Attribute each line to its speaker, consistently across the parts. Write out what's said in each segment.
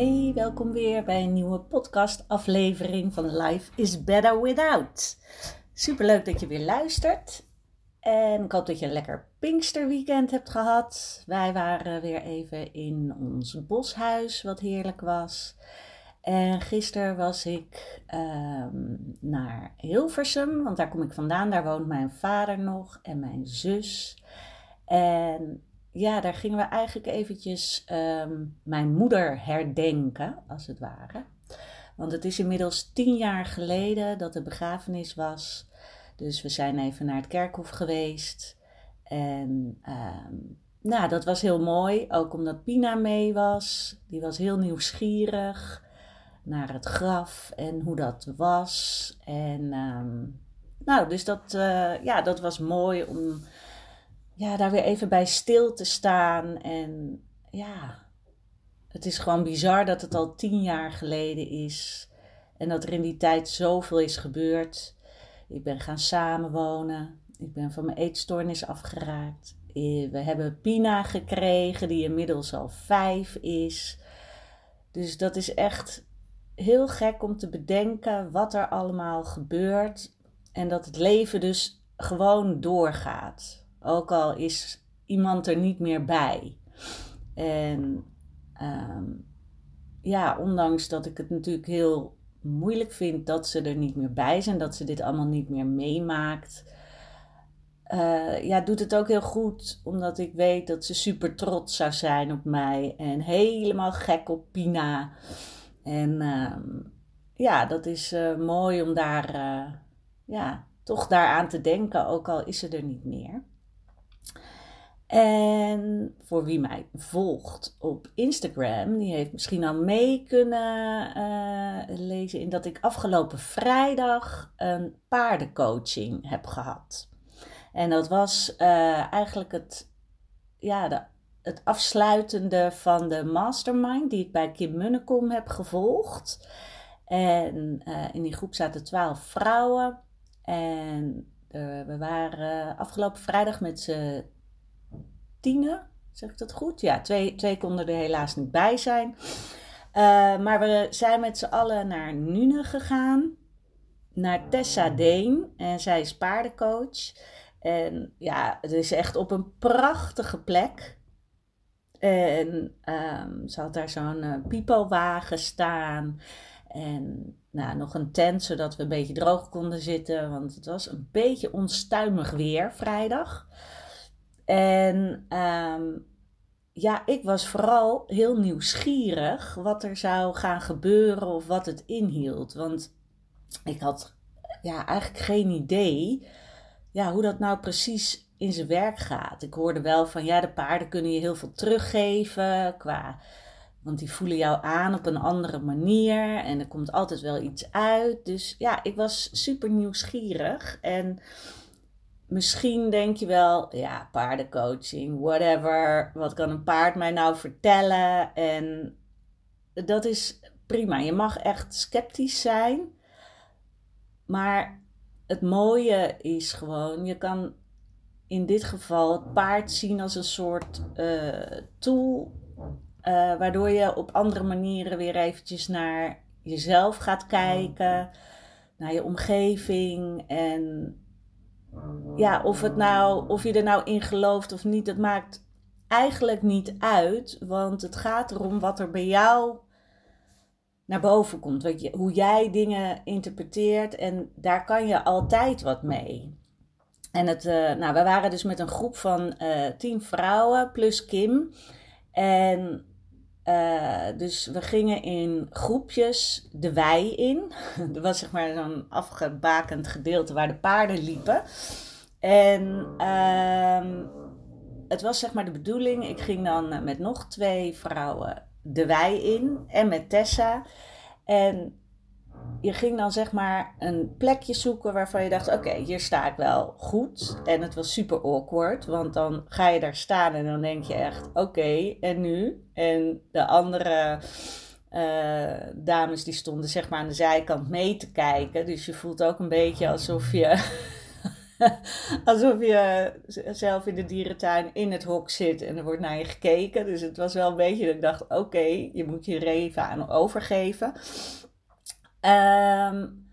Speaker 1: Hey, welkom weer bij een nieuwe podcast-aflevering van Life is Better Without. Superleuk dat je weer luistert. En ik hoop dat je een lekker Pinksterweekend hebt gehad. Wij waren weer even in ons boshuis, wat heerlijk was. En gisteren was ik ehm, naar Hilversum, want daar kom ik vandaan. Daar woont mijn vader nog en mijn zus. En ja, daar gingen we eigenlijk eventjes ehm, mijn moeder herdenken, als het ware. Want het is inmiddels tien jaar geleden dat de begrafenis was. Dus we zijn even naar het kerkhof geweest. En ehm, nou, dat was heel mooi, ook omdat Pina mee was. Die was heel nieuwsgierig naar het graf en hoe dat was. En ehm, nou, dus dat, uh, ja, dat was mooi om ja, daar weer even bij stil te staan. En ja, het is gewoon bizar dat het al tien jaar geleden is. En dat er in die tijd zoveel is gebeurd. Ik ben gaan samenwonen. Ik ben van mijn eetstoornis afgeraakt. Eh, we hebben Pina gekregen, die inmiddels al vijf is. Dus dat is echt heel gek om te bedenken wat er allemaal gebeurt. En dat het leven dus gewoon doorgaat. Ook al is iemand er niet meer bij. En ehm, ja, ondanks dat ik het natuurlijk heel moeilijk vind dat ze er niet meer bij zijn, dat ze dit allemaal niet meer meemaakt. Uh, ja, doet het ook heel goed, omdat ik weet dat ze super trots zou zijn op mij en helemaal gek op Pina. En uh, ja, dat is uh, mooi om daar, uh, ja, toch daaraan te denken, ook al is ze er niet meer. En voor wie mij volgt op Instagram, die heeft misschien al mee kunnen uh, lezen in dat ik afgelopen vrijdag een paardencoaching heb gehad. En dat was uh, eigenlijk het, ja, de, het afsluitende van de mastermind die ik bij Kim Munnekom heb gevolgd. En uh, in die groep zaten twaalf vrouwen. En we waren afgelopen vrijdag met z'n tienen. Zeg ik dat goed? Ja, twee, twee konden er helaas niet bij zijn. Uh, maar we zijn met z'n allen naar Nune gegaan. Naar Tessa Deen. En zij is paardencoach. En ja, het is echt op een prachtige plek. En um, ze had daar zo'n uh, pipowagen staan. En nou, nog een tent, zodat we een beetje droog konden zitten. Want het was een beetje onstuimig weer vrijdag. En um, ja, ik was vooral heel nieuwsgierig wat er zou gaan gebeuren of wat het inhield. Want ik had ja, eigenlijk geen idee ja, hoe dat nou precies in zijn werk gaat. Ik hoorde wel van ja, de paarden kunnen je heel veel teruggeven qua. Want die voelen jou aan op een andere manier en er komt altijd wel iets uit. Dus ja, ik was super nieuwsgierig. En misschien denk je wel, ja, paardencoaching, whatever. Wat kan een paard mij nou vertellen? En dat is prima. Je mag echt sceptisch zijn. Maar het mooie is gewoon, je kan in dit geval het paard zien als een soort uh, tool. Uh, waardoor je op andere manieren weer eventjes naar jezelf gaat kijken, naar je omgeving en ja, of, het nou, of je er nou in gelooft of niet, dat maakt eigenlijk niet uit. Want het gaat erom wat er bij jou naar boven komt. Je, hoe jij dingen interpreteert en daar kan je altijd wat mee. En het, uh, nou, we waren dus met een groep van uh, tien vrouwen plus Kim. En uh, dus we gingen in groepjes de wei in. er was zeg maar zo'n afgebakend gedeelte waar de paarden liepen. En ehm, het was zeg maar de bedoeling, ik ging dan met nog twee vrouwen de wei in en met Tessa. En je ging dan zeg maar een plekje zoeken waarvan je dacht: oké, hier sta ik wel goed. En het was super awkward, want dan ga je daar staan en dan denk je echt: oké, en nu? En de andere uh, dames die stonden zeg maar aan de zijkant mee te kijken. Dus je voelt ook een beetje alsof je. alsof je zelf in de dierentuin in het hok zit en er wordt naar je gekeken. Dus het was wel een beetje dat ik dacht: oké, je moet je er even aan overgeven. Um,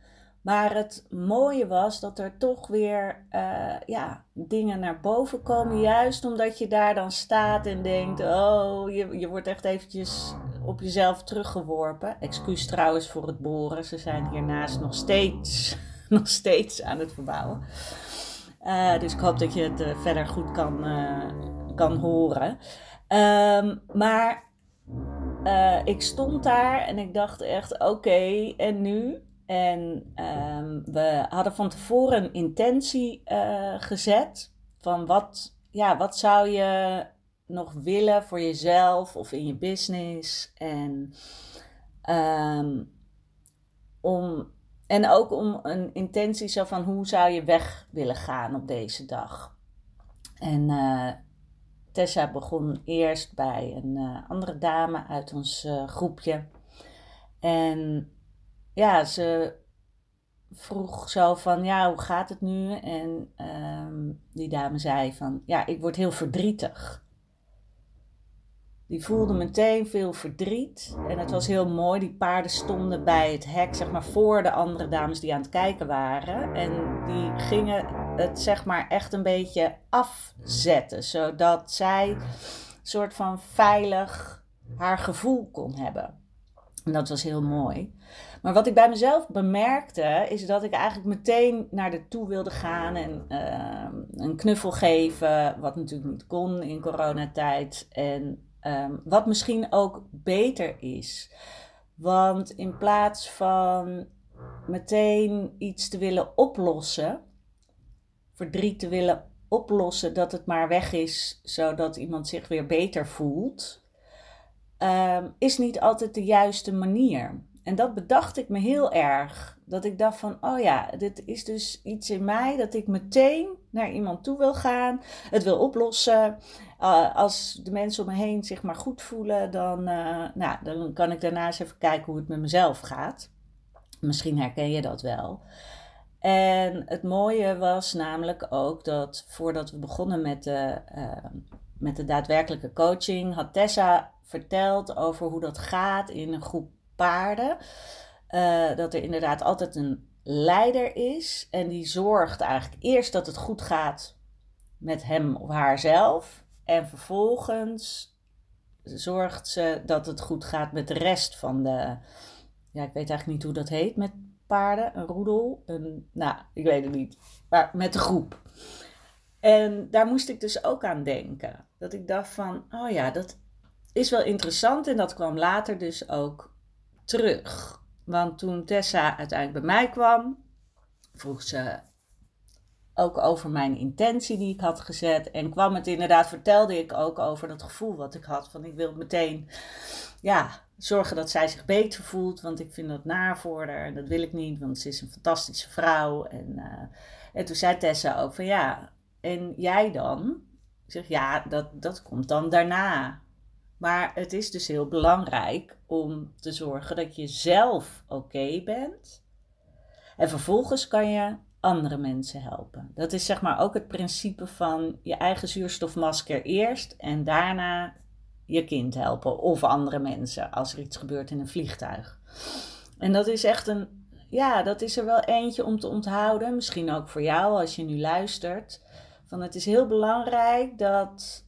Speaker 1: maar het mooie was dat er toch weer uh, ja, dingen naar boven komen. Juist omdat je daar dan staat en denkt: oh, je, je wordt echt eventjes op jezelf teruggeworpen. Excuus trouwens voor het boren. Ze zijn hiernaast nog steeds, nog steeds aan het verbouwen. Uh, dus ik hoop dat je het uh, verder goed kan, kan horen. Um, maar uh, ik stond daar en ik dacht echt, oké, en nu? En um, we hadden van tevoren een intentie uh, gezet van wat, ja, wat zou je nog willen voor jezelf of in je business. En, um, om, en ook om een intentie zo van hoe zou je weg willen gaan op deze dag. En uh, Tessa begon eerst bij een uh, andere dame uit ons uh, groepje. En ja, ze vroeg zo van, ja, hoe gaat het nu? En um, die dame zei van, ja, ik word heel verdrietig. Die voelde meteen veel verdriet. En het was heel mooi. Die paarden stonden bij het hek, zeg maar, voor de andere dames die aan het kijken waren. En die gingen het, zeg maar, echt een beetje afzetten. Zodat zij een soort van veilig haar gevoel kon hebben. En dat was heel mooi. Maar wat ik bij mezelf bemerkte, is dat ik eigenlijk meteen naar de toe wilde gaan en uh, een knuffel geven, wat natuurlijk niet kon in coronatijd. En Um, wat misschien ook beter is. Want in plaats van meteen iets te willen oplossen, verdriet te willen oplossen, dat het maar weg is, zodat iemand zich weer beter voelt, um, is niet altijd de juiste manier. En dat bedacht ik me heel erg. Dat ik dacht van, oh ja, dit is dus iets in mij dat ik meteen naar iemand toe wil gaan, het wil oplossen. Uh, als de mensen om me heen zich maar goed voelen, dan, uh, nou, dan kan ik daarna eens even kijken hoe het met mezelf gaat. Misschien herken je dat wel. En het mooie was namelijk ook dat voordat we begonnen met de, uh, met de daadwerkelijke coaching, had Tessa verteld over hoe dat gaat in een groep paarden. Dat er inderdaad altijd een leider is en die zorgt eigenlijk eerst dat het goed gaat met hem of haarzelf. En vervolgens zorgt ze dat het goed gaat met de rest van de. Ja, ik weet eigenlijk niet hoe dat heet met paarden. Een roedel. Een, nou, ik weet het niet. Maar met de groep. En daar moest ik dus ook aan denken. Dat ik dacht van, oh ja, dat is wel interessant. En dat kwam later dus ook terug. Want toen Tessa uiteindelijk bij mij kwam, vroeg ze ook over mijn intentie die ik had gezet. En kwam het inderdaad, vertelde ik ook over dat gevoel wat ik had. Van ik wil meteen, ja, zorgen dat zij zich beter voelt. Want ik vind dat naar voor haar. En dat wil ik niet, want ze is een fantastische vrouw. En, uh, en toen zei Tessa ook van ja, en jij dan? Ik zeg ja, dat, dat komt dan daarna. Maar het is dus heel belangrijk om te zorgen dat je zelf oké bent. En vervolgens kan je andere mensen helpen. Dat is zeg maar ook het principe van je eigen zuurstofmasker eerst en daarna je kind helpen of andere mensen als er iets gebeurt in een vliegtuig. En dat is echt een, ja, dat is er wel eentje om te onthouden. Misschien ook voor jou als je nu luistert. Van het is heel belangrijk dat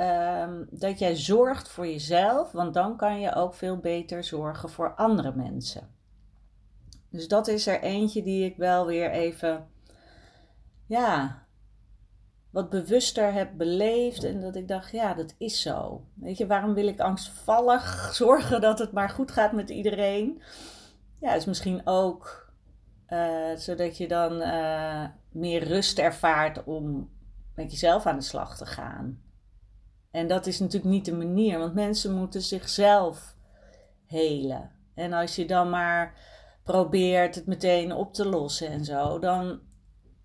Speaker 1: um, dat jij zorgt voor jezelf, want dan kan je ook veel beter zorgen voor andere mensen. Dus dat is er eentje die ik wel weer even, ja, wat bewuster heb beleefd. En dat ik dacht, ja, dat is zo. Weet je, waarom wil ik angstvallig zorgen dat het maar goed gaat met iedereen? Ja, is misschien ook uh, zodat je dan uh, meer rust ervaart om met jezelf aan de slag te gaan. En dat is natuurlijk niet de manier, want mensen moeten zichzelf helen. En als je dan maar probeert het meteen op te lossen en zo, dan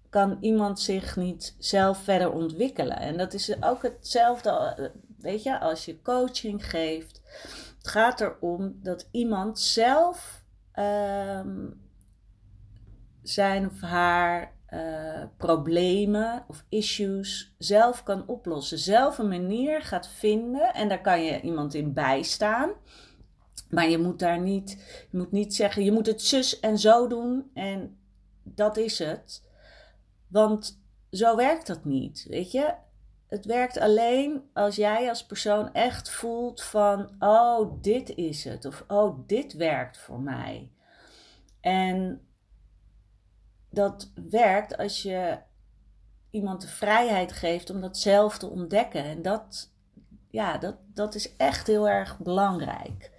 Speaker 1: kan iemand zich niet zelf verder ontwikkelen. En dat is ook hetzelfde, weet je, als je coaching geeft. Het gaat erom dat iemand zelf um, zijn of haar uh, problemen of issues zelf kan oplossen. Zelf een manier gaat vinden en daar kan je iemand in bijstaan. Maar je moet daar niet, je moet niet zeggen, je moet het zus en zo doen en dat is het. Want zo werkt dat niet, weet je. Het werkt alleen als jij als persoon echt voelt van, oh, dit is het. Of, oh, dit werkt voor mij. En dat werkt als je iemand de vrijheid geeft om dat zelf te ontdekken. En dat, ja, dat, dat is echt heel erg belangrijk.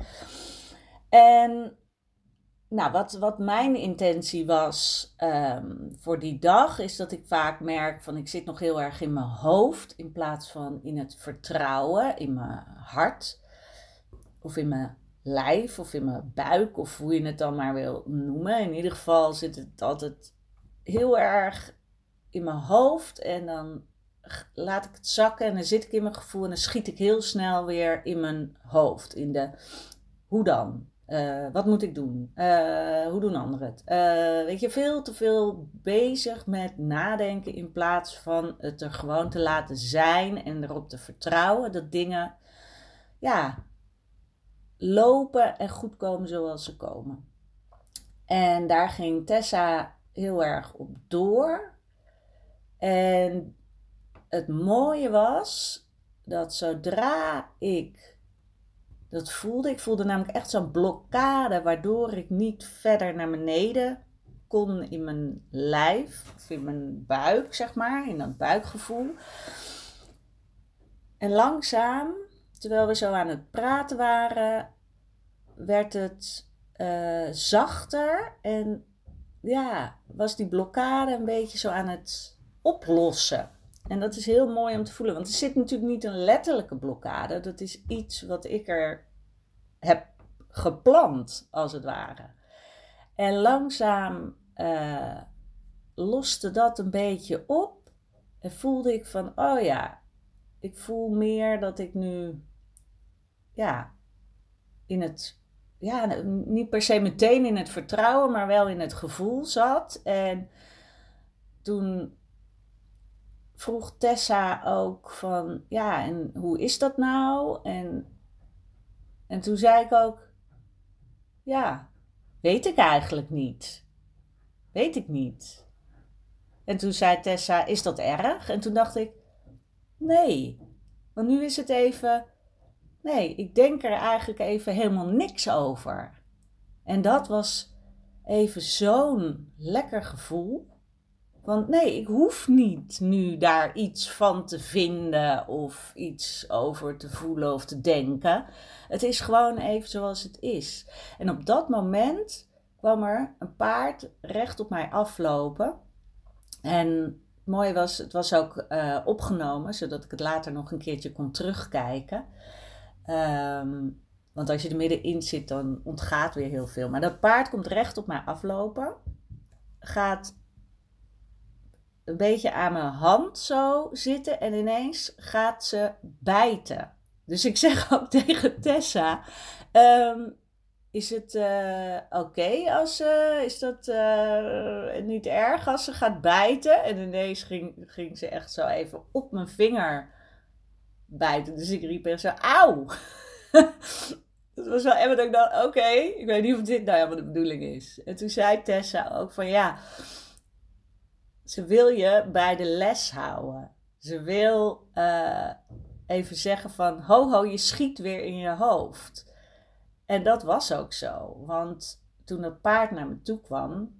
Speaker 1: En nou, wat, wat mijn intentie was ehm, voor die dag, is dat ik vaak merk van ik zit nog heel erg in mijn hoofd in plaats van in het vertrouwen, in mijn hart of in mijn lijf of in mijn buik of hoe je het dan maar wil noemen. In ieder geval zit het altijd heel erg in mijn hoofd en dan laat ik het zakken en dan zit ik in mijn gevoel en dan schiet ik heel snel weer in mijn hoofd. In de hoe dan? Uh, wat moet ik doen? Uh, hoe doen anderen het? Uh, weet je, veel te veel bezig met nadenken in plaats van het er gewoon te laten zijn en erop te vertrouwen dat dingen, ja, lopen en goed komen zoals ze komen. En daar ging Tessa heel erg op door. En het mooie was dat zodra ik dat voelde, ik voelde namelijk echt zo'n blokkade waardoor ik niet verder naar beneden kon in mijn lijf of in mijn buik, zeg maar, in dat buikgevoel. En langzaam, terwijl we zo aan het praten waren, werd het uh, zachter en ja, was die blokkade een beetje zo aan het oplossen. En dat is heel mooi om te voelen, want er zit natuurlijk niet een letterlijke blokkade. Dat is iets wat ik er heb gepland, als het ware. En langzaam uh, loste dat een beetje op en voelde ik van, oh ja, ik voel meer dat ik nu, ja, in het ja, niet per se meteen in het vertrouwen, maar wel in het gevoel zat. En toen vroeg Tessa ook van, ja, en hoe is dat nou? En, en toen zei ik ook, ja, weet ik eigenlijk niet. Weet ik niet. En toen zei Tessa, is dat erg? En toen dacht ik, nee, want nu is het even Nee, ik denk er eigenlijk even helemaal niks over. En dat was even zo'n lekker gevoel. Want nee, ik hoef niet nu daar iets van te vinden of iets over te voelen of te denken. Het is gewoon even zoals het is. En op dat moment kwam er een paard recht op mij aflopen. En het mooie was, het was ook uh, opgenomen, zodat ik het later nog een keertje kon terugkijken. Ehm, want als je er middenin zit, dan ontgaat weer heel veel. Maar dat paard komt recht op mij aflopen. Gaat een beetje aan mijn hand zo zitten. En ineens gaat ze bijten. Dus ik zeg ook tegen Tessa: ehm, Is het uh, oké als uh, is dat uh, niet erg als ze gaat bijten? En ineens ging, ging ze echt zo even op mijn vinger bijten. Dus ik riep er zo, auw! dat was wel even dat ik dacht, oké, ik weet niet of dit nou helemaal de bedoeling is. En toen zei Tessa ook van, ja, ze wil je bij de les houden. Ze wil uh, even zeggen van, ho ho, je schiet weer in je hoofd. En dat was ook zo, want toen het paard naar me toe kwam,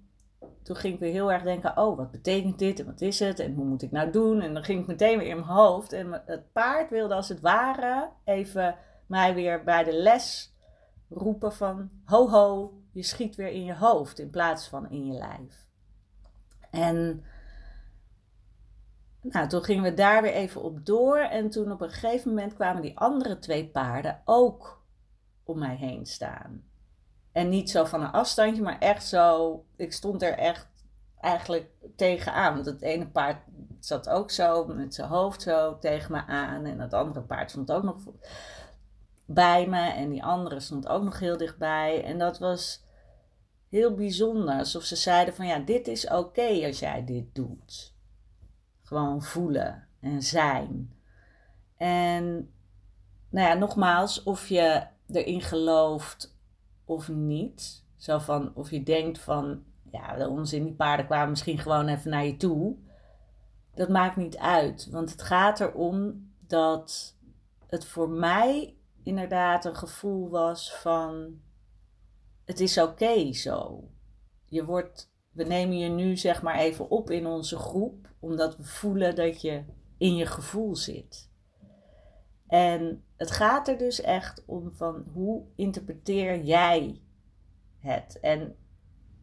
Speaker 1: toen ging ik weer heel erg denken: oh, wat betekent dit en wat is het en hoe moet ik nou doen? En dan ging ik meteen weer in mijn hoofd. En het paard wilde als het ware even mij weer bij de les roepen van: ho ho, je schiet weer in je hoofd in plaats van in je lijf. En nou, toen gingen we daar weer even op door. En toen op een gegeven moment kwamen die andere twee paarden ook om mij heen staan. En niet zo van een afstandje, maar echt zo. Ik stond er echt eigenlijk tegenaan. Want het ene paard zat ook zo met zijn hoofd zo tegen me aan. En het andere paard stond ook nog bij me. En die andere stond ook nog heel dichtbij. En dat was heel bijzonder. Alsof ze zeiden van ja, dit is oké als jij dit doet. Gewoon voelen en zijn. En nou ja, nogmaals, of je erin gelooft of niet. Zo van, of je denkt van, ja, de onzin, die paarden kwamen misschien gewoon even naar je toe. Dat maakt niet uit. Want het gaat erom dat het voor mij inderdaad een gevoel was van, het is oké zo. Je wordt, we nemen je nu zeg maar even op in onze groep, omdat we voelen dat je in je gevoel zit. En het gaat er dus echt om van hoe interpreteer jij het? En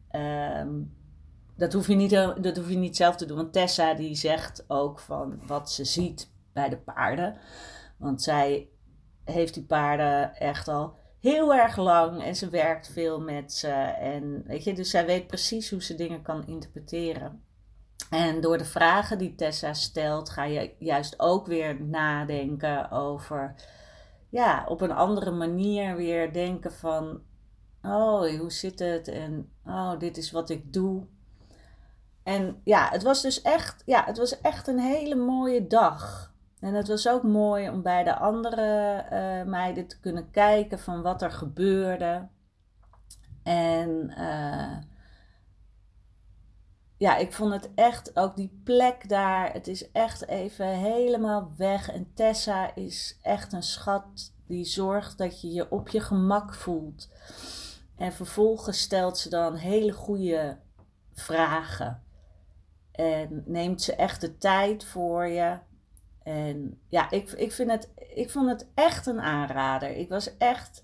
Speaker 1: ehm, dat, hoef je niet, dat hoef je niet zelf te doen. Want Tessa die zegt ook van wat ze ziet bij de paarden. Want zij heeft die paarden echt al heel erg lang en ze werkt veel met ze. En weet je, dus zij weet precies hoe ze dingen kan interpreteren. En door de vragen die Tessa stelt, ga je juist ook weer nadenken over, ja, op een andere manier weer denken van, oh, hoe zit het? En oh, dit is wat ik doe. En ja, het was dus echt, ja, het was echt een hele mooie dag. En het was ook mooi om bij de andere uh, meiden te kunnen kijken van wat er gebeurde. En uh, ja, ik vond het echt, ook die plek daar, het is echt even helemaal weg. En Tessa is echt een schat die zorgt dat je je op je gemak voelt. En vervolgens stelt ze dan hele goede vragen. En neemt ze echt de tijd voor je. En ja, ik, ik, vind het, ik vond het echt een aanrader. Ik was echt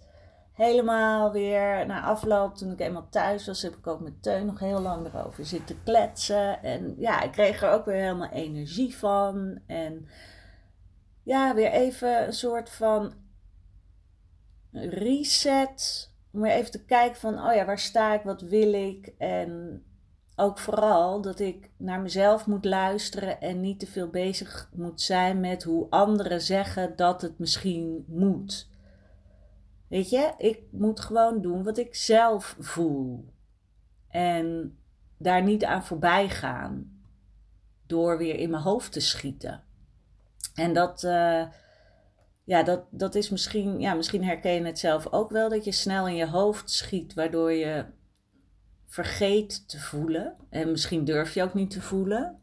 Speaker 1: helemaal weer na afloop, toen ik eenmaal thuis was, heb ik ook met Teun nog heel lang erover zitten kletsen. En ja, ik kreeg er ook weer helemaal energie van. En ja, weer even een soort van reset. Om weer even te kijken van, oh ja, waar sta ik, wat wil ik? En ook vooral dat ik naar mezelf moet luisteren en niet te veel bezig moet zijn met hoe anderen zeggen dat het misschien moet. Weet je, ik moet gewoon doen wat ik zelf voel. En daar niet aan voorbij gaan. Door weer in mijn hoofd te schieten. En dat, uh, ja, dat, dat is misschien, ja, misschien herken je het zelf ook wel, dat je snel in je hoofd schiet, waardoor je vergeet te voelen. En misschien durf je ook niet te voelen.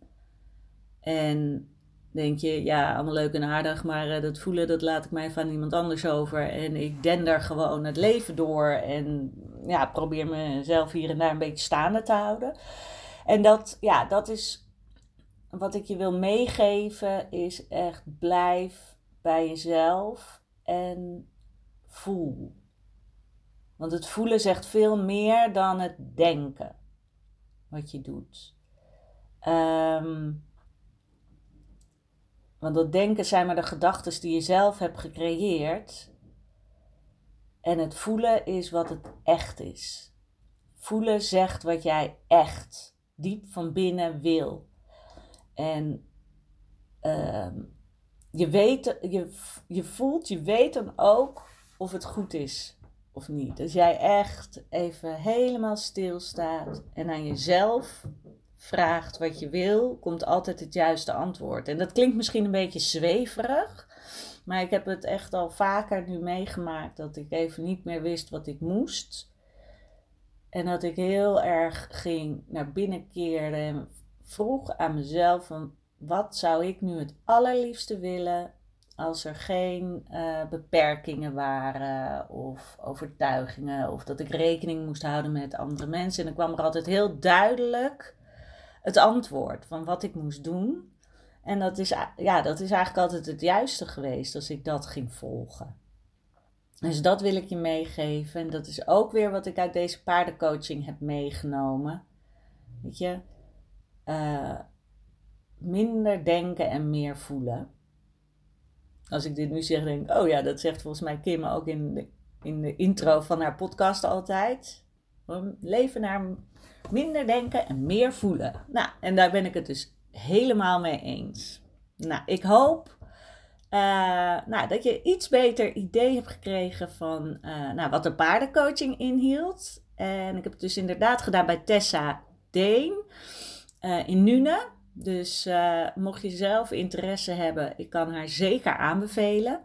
Speaker 1: En denk je, ja, allemaal leuk en aardig, maar uh, dat voelen, dat laat ik mij van iemand anders over. En ik dender gewoon het leven door en ja, probeer mezelf hier en daar een beetje staande te houden. En dat, ja, dat is wat ik je wil meegeven, is echt blijf bij jezelf en voel. Want het voelen zegt veel meer dan het denken wat je doet. Um, want dat denken zijn maar de gedachten die je zelf hebt gecreëerd. En het voelen is wat het echt is. Voelen zegt wat jij echt, diep van binnen wil. En uh, je, weet, je, je voelt, je weet dan ook of het goed is niet. Als jij echt even helemaal stilstaat en aan jezelf vraagt wat je wil, komt altijd het juiste antwoord. En dat klinkt misschien een beetje zweverig, maar ik heb het echt al vaker nu meegemaakt dat ik even niet meer wist wat ik moest. En dat ik heel erg ging naar binnen keerde en vroeg aan mezelf van wat zou ik nu het allerliefste willen als er geen eh, beperkingen waren of overtuigingen of dat ik rekening moest houden met andere mensen. En dan kwam er altijd heel duidelijk het antwoord van wat ik moest doen. En dat is, ja, dat is eigenlijk altijd het juiste geweest als ik dat ging volgen. Dus dat wil ik je meegeven. En dat is ook weer wat ik uit deze paardencoaching heb meegenomen. Weet je, uh, minder denken en meer voelen. Als ik dit nu zeg, denk ik, oh ja, dat zegt volgens mij Kim ook in de, in de intro van haar podcast altijd. Leven naar minder denken en meer voelen. Nou, en daar ben ik het dus helemaal mee eens. Nou, ik hoop uh, nou, dat je iets beter idee hebt gekregen van uh, nou, wat de paardencoaching inhield. En ik heb het dus inderdaad gedaan bij Tessa Deen uh, in Nune. Dus uh, mocht je zelf interesse hebben, ik kan haar zeker aanbevelen.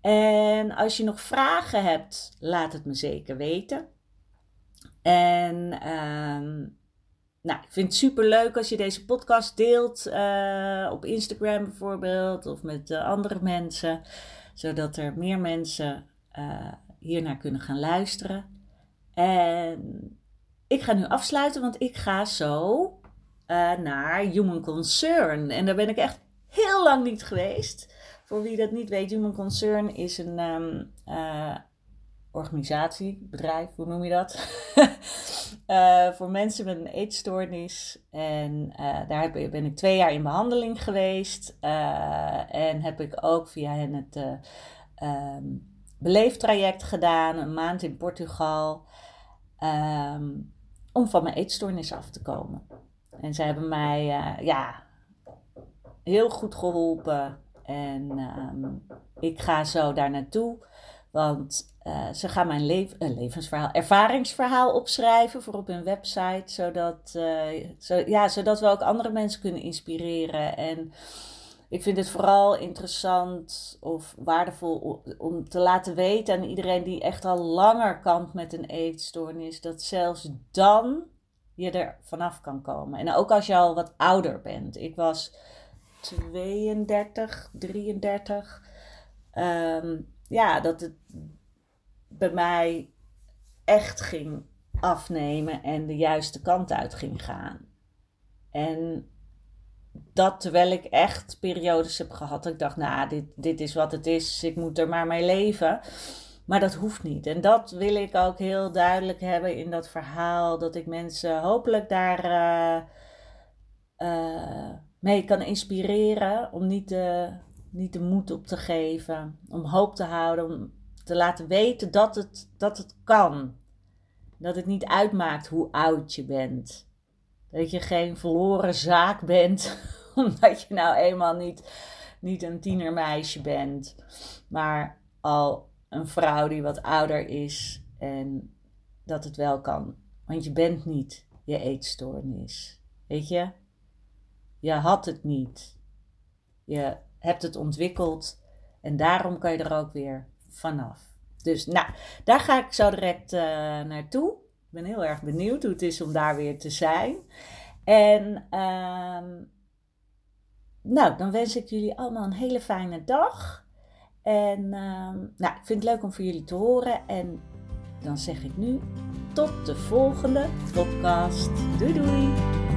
Speaker 1: En als je nog vragen hebt, laat het me zeker weten. En um, nou, ik vind het super leuk als je deze podcast deelt uh, op Instagram bijvoorbeeld of met uh, andere mensen, zodat er meer mensen hiernaar kunnen gaan luisteren. En ik ga nu afsluiten, want ik ga zo uh, naar Human Concern. En daar ben ik echt heel lang niet geweest. Voor wie dat niet weet, Human Concern is een um, uh, organisatie, bedrijf, hoe noem je dat? uh, voor mensen met een eetstoornis. En daar ben ik twee jaar in behandeling geweest. en heb ik ook via hen het um, beleeftraject gedaan, een maand in Portugal. Um, om van mijn eetstoornis af te komen. En ze hebben mij uh, ja, heel goed geholpen. En uh, ik ga zo daar naartoe. Want uh, ze gaan mijn le levensverhaal, ervaringsverhaal opschrijven voor op hun website. Zodat, zo, ja, zodat we ook andere mensen kunnen inspireren. En ik vind het vooral interessant of waardevol om te laten weten aan iedereen die echt al langer kampt met een eetstoornis. Dat zelfs dan je er vanaf kan komen. En ook als je al wat ouder bent. Ik was 32, 33. Um, ja, dat het bij mij echt ging afnemen en de juiste kant uit ging gaan. En dat terwijl ik echt periodes heb gehad. Ik dacht, nou, dit, dit is wat het is. Ik moet er maar mee leven. Maar dat hoeft niet. En dat wil ik ook heel duidelijk hebben in dat verhaal. Dat ik mensen hopelijk daar uh, uh, mee kan inspireren. Om niet de, niet de moed op te geven. Om hoop te houden. Om te laten weten dat het, dat het kan. Dat het niet uitmaakt hoe oud je bent. Dat je geen verloren zaak bent. Omdat je nou eenmaal niet, niet een tienermeisje bent. Maar al een vrouw die wat ouder is en dat het wel kan. Want je bent niet je eetstoornis. Weet je? Je had het niet. Je hebt het ontwikkeld en daarom kan je er ook weer vanaf. Dus nou, daar ga ik zo direct uh, naartoe. Ik ben heel erg benieuwd hoe het is om daar weer te zijn. En uh, nou, dan wens ik jullie allemaal een hele fijne dag. En uh, nou, ik vind het leuk om voor jullie te horen. En dan zeg ik nu tot de volgende podcast. Doei doei!